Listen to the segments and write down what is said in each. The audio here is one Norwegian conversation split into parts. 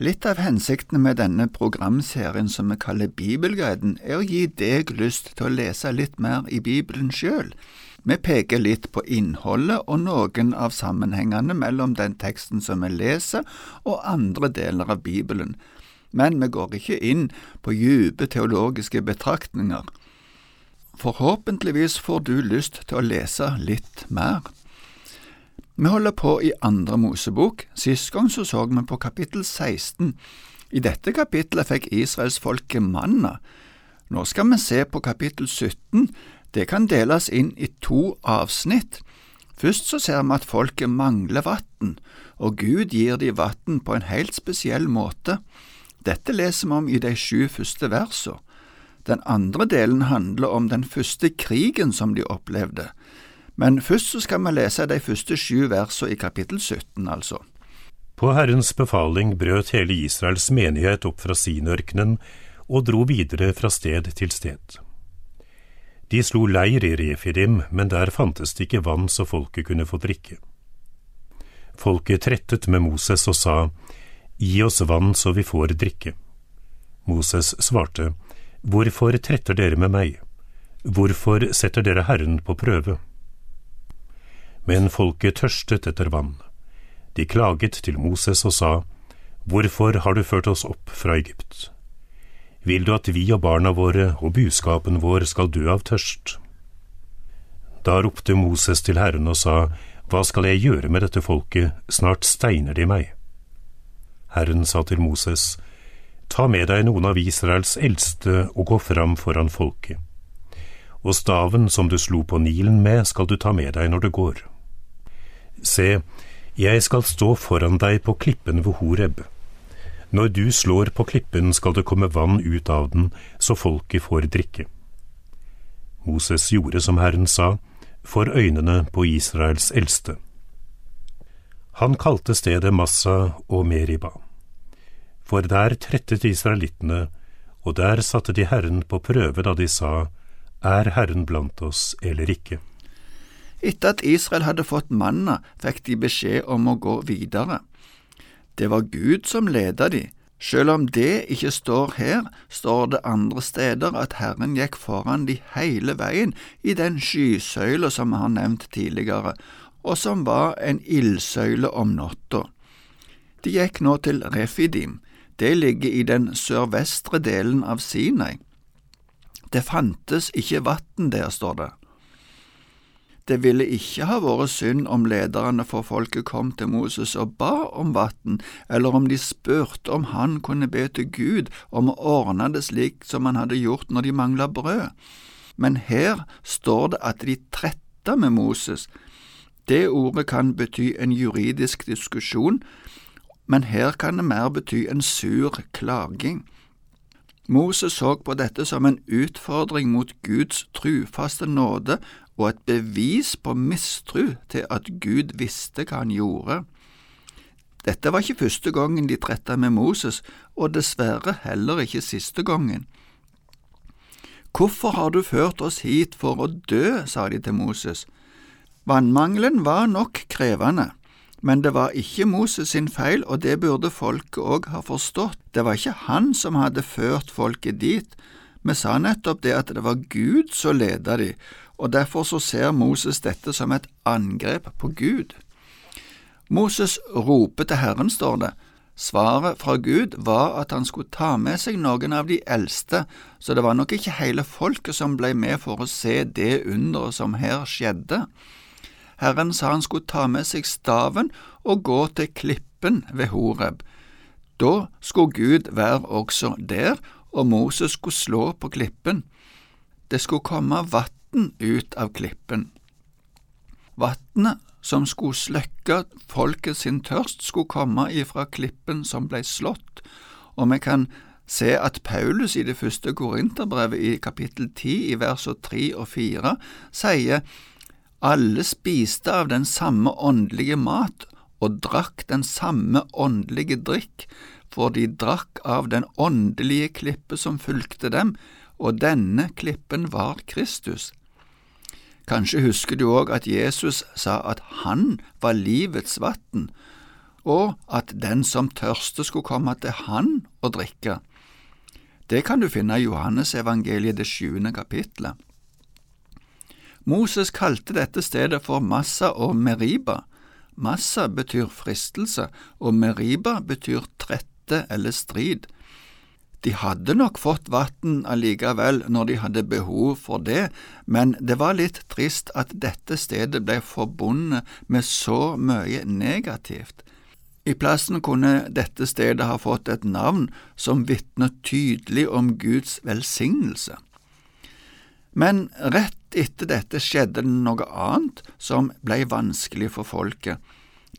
Litt av hensikten med denne programserien som vi kaller Bibelguiden, er å gi deg lyst til å lese litt mer i Bibelen sjøl. Vi peker litt på innholdet og noen av sammenhengene mellom den teksten som vi leser og andre deler av Bibelen, men vi går ikke inn på dype teologiske betraktninger. Forhåpentligvis får du lyst til å lese litt mer. Vi holder på i Andre Mosebok. Sist gang så, så vi på kapittel 16. I dette kapittelet fikk israelsfolket manna. Nå skal vi se på kapittel 17. Det kan deles inn i to avsnitt. Først så ser vi at folket mangler vann, og Gud gir de vann på en helt spesiell måte. Dette leser vi om i de sju første versene. Den andre delen handler om den første krigen som de opplevde. Men først så skal vi lese de første sju versene i kapittel 17, altså. På Herrens befaling brøt hele Israels menighet opp fra Sinørkenen og dro videre fra sted til sted. De slo leir i Refidim, men der fantes det ikke vann så folket kunne få drikke. Folket trettet med Moses og sa, Gi oss vann så vi får drikke. Moses svarte, Hvorfor tretter dere med meg? Hvorfor setter dere Herren på prøve? Men folket tørstet etter vann. De klaget til Moses og sa, Hvorfor har du ført oss opp fra Egypt? Vil du at vi og barna våre og buskapen vår skal dø av tørst? Da ropte Moses til Herren og sa, Hva skal jeg gjøre med dette folket, snart steiner de meg. Herren sa til Moses, Ta med deg noen av Israels eldste og gå fram foran folket. Og staven som du slo på Nilen med, skal du ta med deg når du går. Se, jeg skal stå foran deg på klippen ved Horeb. Når du slår på klippen, skal det komme vann ut av den, så folket får drikke. Moses gjorde som Herren sa, for øynene på Israels eldste. Han kalte stedet Massa og Meriba. For der trettet israelittene, og der satte de Herren på prøve da de sa, Er Herren blant oss eller ikke? Etter at Israel hadde fått manna, fikk de beskjed om å gå videre. Det var Gud som ledet de. Selv om det ikke står her, står det andre steder at Herren gikk foran de hele veien i den skysøyla som vi har nevnt tidligere, og som var en ildsøyle om natta. De gikk nå til Refidim, det ligger i den sørvestre delen av Sinai. Det fantes ikke vann der, står det. Det ville ikke ha vært synd om lederne for folket kom til Moses og ba om vann, eller om de spurte om han kunne be til Gud om å ordne det slik som han hadde gjort når de mangla brød. Men her står det at de tretta med Moses, det ordet kan bety en juridisk diskusjon, men her kan det mer bety en sur klaging. Moses så på dette som en utfordring mot Guds trufaste nåde og et bevis på mistru til at Gud visste hva han gjorde. Dette var ikke første gangen de tretta med Moses, og dessverre heller ikke siste gangen. Hvorfor har du ført oss hit for å dø, sa de til Moses. Vannmangelen var nok krevende, men det var ikke Moses sin feil, og det burde folket òg ha forstått. Det var ikke han som hadde ført folket dit. Vi sa nettopp det at det var Gud som ledet de, og derfor så ser Moses dette som et angrep på Gud. Moses roper til Herren, står det. Svaret fra Gud var at han skulle ta med seg noen av de eldste, så det var nok ikke hele folket som ble med for å se det underet som her skjedde. Herren sa han skulle ta med seg staven og gå til klippen ved Horeb. Da skulle Gud være også der, og Moses skulle slå på klippen. Det skulle komme vann ut av klippen. Vannet som skulle slukke folket sin tørst, skulle komme ifra klippen som ble slått, og vi kan se at Paulus i det første Korinterbrevet i kapittel 10 i versene 3 og 4 sier alle spiste av den samme åndelige mat og drakk den samme åndelige drikk, for de drakk av den åndelige klippe som fulgte dem, og denne klippen var Kristus. Kanskje husker du òg at Jesus sa at han var livets vann, og at den som tørste skulle komme til han og drikke. Det kan du finne i Johannes evangeliet det sjuende kapitlet. Moses kalte dette stedet for Massa og Meriba. Massa betyr fristelse, og Meriba betyr trette eller strid. De hadde nok fått vann allikevel når de hadde behov for det, men det var litt trist at dette stedet ble forbundet med så mye negativt. I plassen kunne dette stedet ha fått et navn som vitner tydelig om Guds velsignelse. Men rett etter dette skjedde det noe annet som ble vanskelig for folket.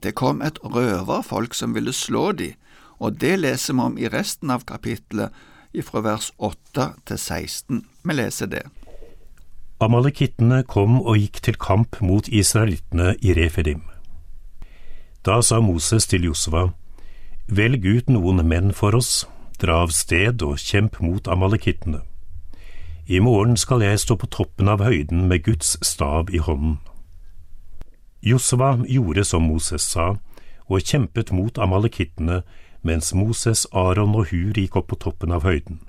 Det kom et røverfolk som ville slå de, og det leser vi om i resten av kapittelet, fra vers 8 til 16. Vi leser det. Amalekittene kom og gikk til kamp mot israelittene i Refidim. Da sa Moses til Josva, Velg ut noen menn for oss, dra av sted og kjemp mot amalekittene. I morgen skal jeg stå på toppen av høyden med Guds stav i hånden. Josva gjorde som Moses sa, og kjempet mot amalekittene mens Moses, Aron og Hur gikk opp på toppen av høyden.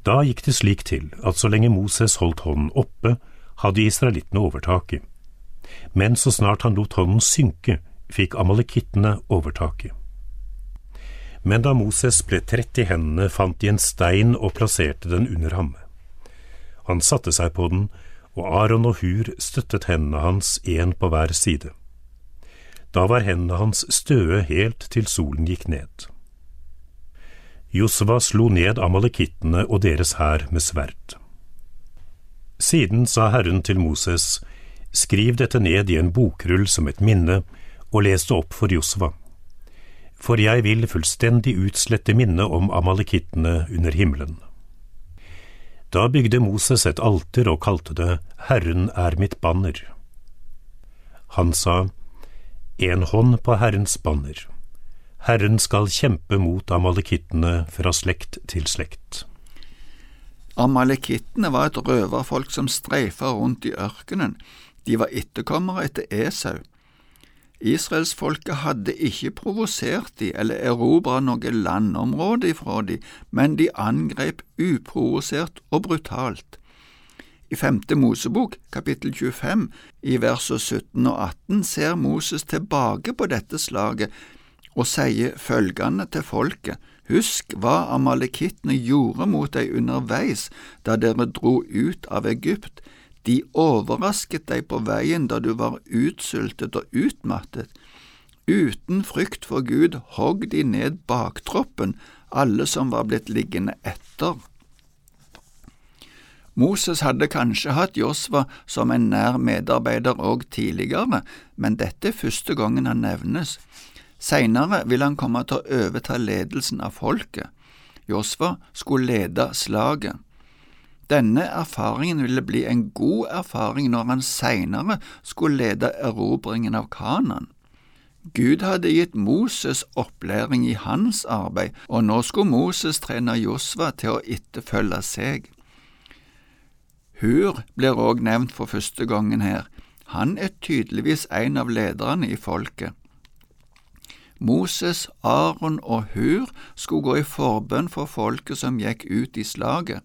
Da gikk det slik til at så lenge Moses holdt hånden oppe, hadde israelittene overtaket, men så snart han lot hånden synke, fikk amalekittene overtaket. Men da Moses ble trett i hendene, fant de en stein og plasserte den under ham. Han satte seg på den, og Aron og Hur støttet hendene hans én på hver side. Da var hendene hans støe helt til solen gikk ned. Josva slo ned amalekittene og deres hær med sverd. Siden sa Herren til Moses, skriv dette ned i en bokrull som et minne, og les det opp for Josva. For jeg vil fullstendig utslette minnet om amalekittene under himmelen. Da bygde Moses et alter og kalte det Herren er mitt banner. Han sa, en hånd på Herrens banner. Herren skal kjempe mot amalekittene fra slekt til slekt. Amalekittene var et røverfolk som streifa rundt i ørkenen. De var etterkommere etter Esau. Israelsfolket hadde ikke provosert de eller erobra noe landområde ifra de, men de angrep uprovosert og brutalt. I femte Mosebok, kapittel 25, i versene 17 og 18, ser Moses tilbake på dette slaget og sier følgende til folket, Husk hva amalekittene gjorde mot deg underveis da dere dro ut av Egypt, de overrasket deg på veien da du var utsultet og utmattet. Uten frykt for Gud hogg de ned baktroppen, alle som var blitt liggende etter. Moses hadde kanskje hatt Josva som en nær medarbeider òg tidligere, men dette er første gangen han nevnes. Seinere vil han komme til å overta ledelsen av folket. Josva skulle lede slaget. Denne erfaringen ville bli en god erfaring når han seinere skulle lede erobringen av Kanan. Gud hadde gitt Moses opplæring i hans arbeid, og nå skulle Moses trene Josva til å etterfølge seg. Hur blir òg nevnt for første gangen her. Han er tydeligvis en av lederne i folket. Moses, Aron og Hur skulle gå i forbønn for folket som gikk ut i slaget.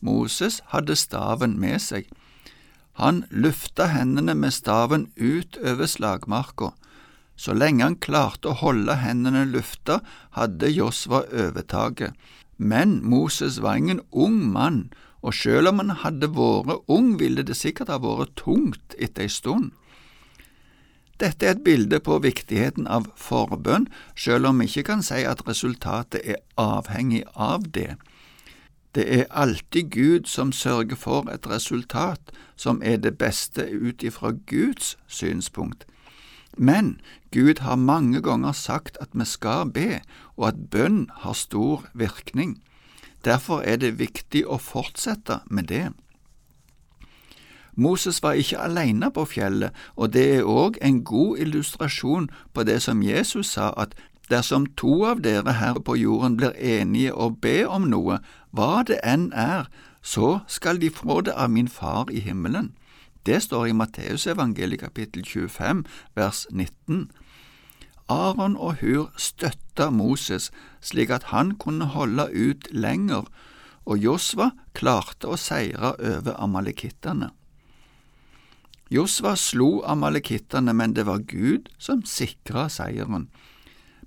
Moses hadde staven med seg. Han lufta hendene med staven ut over slagmarka. Så lenge han klarte å holde hendene lufta, hadde Josva overtaket. Men Moses var ingen ung mann, og selv om han hadde vært ung, ville det sikkert ha vært tungt etter ei stund. Dette er et bilde på viktigheten av forbønn, selv om vi ikke kan si at resultatet er avhengig av det. Det er alltid Gud som sørger for et resultat som er det beste ut ifra Guds synspunkt. Men Gud har mange ganger sagt at vi skal be, og at bønn har stor virkning. Derfor er det viktig å fortsette med det. Moses var ikke alene på fjellet, og det er òg en god illustrasjon på det som Jesus sa, at dersom to av dere her på jorden blir enige og be om noe, hva det enn er, så skal de få det av min Far i himmelen. Det står i Matteusevangeliet kapittel 25 vers 19. Aron og Hur støtta Moses slik at han kunne holde ut lenger, og Josva klarte å seire over amalekittene. Josva slo amalekittene, men det var Gud som sikra seieren.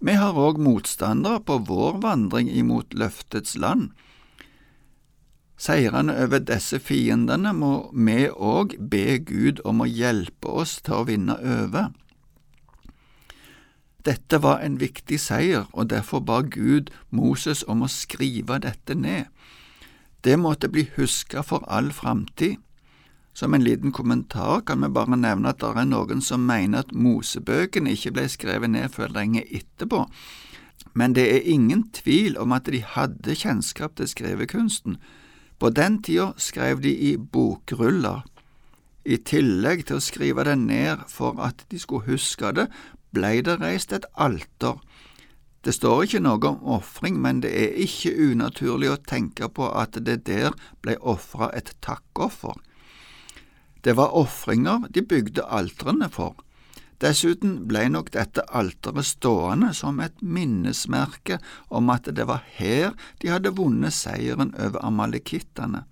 Vi har òg motstandere på vår vandring imot løftets land. Seirene over disse fiendene må vi òg be Gud om å hjelpe oss til å vinne over. Dette var en viktig seier, og derfor ba Gud Moses om å skrive dette ned. Det måtte bli huska for all framtid. Som en liten kommentar kan vi bare nevne at det er noen som mener at Mosebøkene ikke ble skrevet ned før lenge etterpå, men det er ingen tvil om at de hadde kjennskap til skrivekunsten. På den tida skrev de i bokruller. I tillegg til å skrive det ned for at de skulle huske det, blei det reist et alter. Det står ikke noe om ofring, men det er ikke unaturlig å tenke på at det der blei ofra et takkoffer. Det var ofringer de bygde altrene for. Dessuten ble nok dette alteret stående som et minnesmerke om at det var her de hadde vunnet seieren over amalekittene.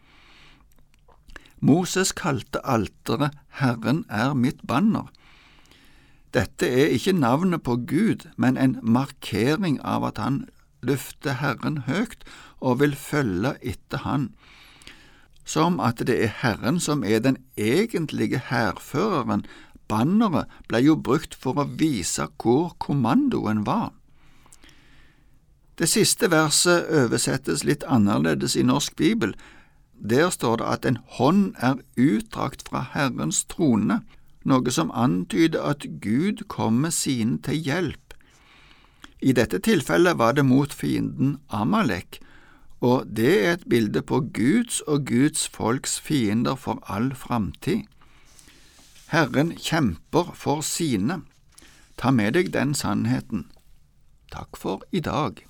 Moses kalte alteret Herren er mitt banner. Dette er ikke navnet på Gud, men en markering av at han løfter Herren høyt og vil følge etter Han som at det er Herren som er den egentlige hærføreren. Banneret ble jo brukt for å vise hvor kommandoen var. Det siste verset oversettes litt annerledes i norsk bibel. Der står det at en hånd er utdrakt fra Herrens trone, noe som antyder at Gud kommer sine til hjelp. I dette tilfellet var det mot fienden Amalek, og det er et bilde på Guds og Guds folks fiender for all framtid. Herren kjemper for sine. Ta med deg den sannheten. Takk for i dag.